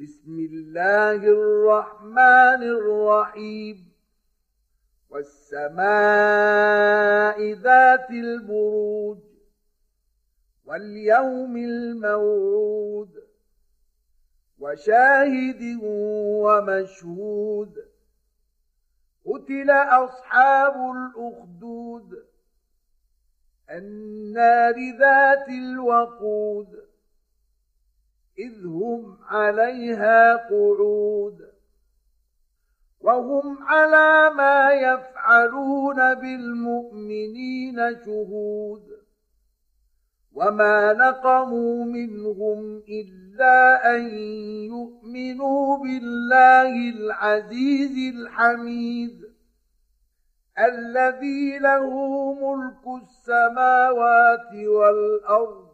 بسم الله الرحمن الرحيم. والسماء ذات البروج واليوم الموعود. وشاهد ومشهود. قتل أصحاب الأخدود. النار ذات الوقود. إذ هم عليها قعود وهم على ما يفعلون بالمؤمنين شهود وما نقموا منهم إلا أن يؤمنوا بالله العزيز الحميد الذي له ملك السماوات والأرض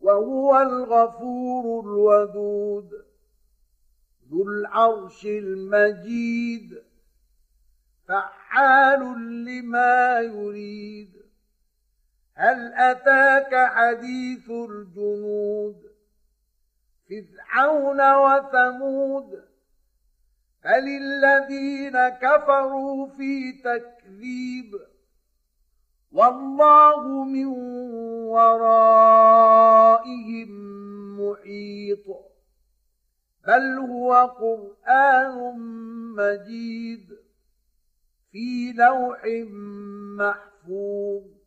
وهو الغفور الودود ذو العرش المجيد فعال لما يريد. هل أتاك حديث الجنود؟ فرعون وثمود فللذين كفروا في تكذيب. والله من ورائهم محيط بل هو قرآن مجيد في لوح محفوظ.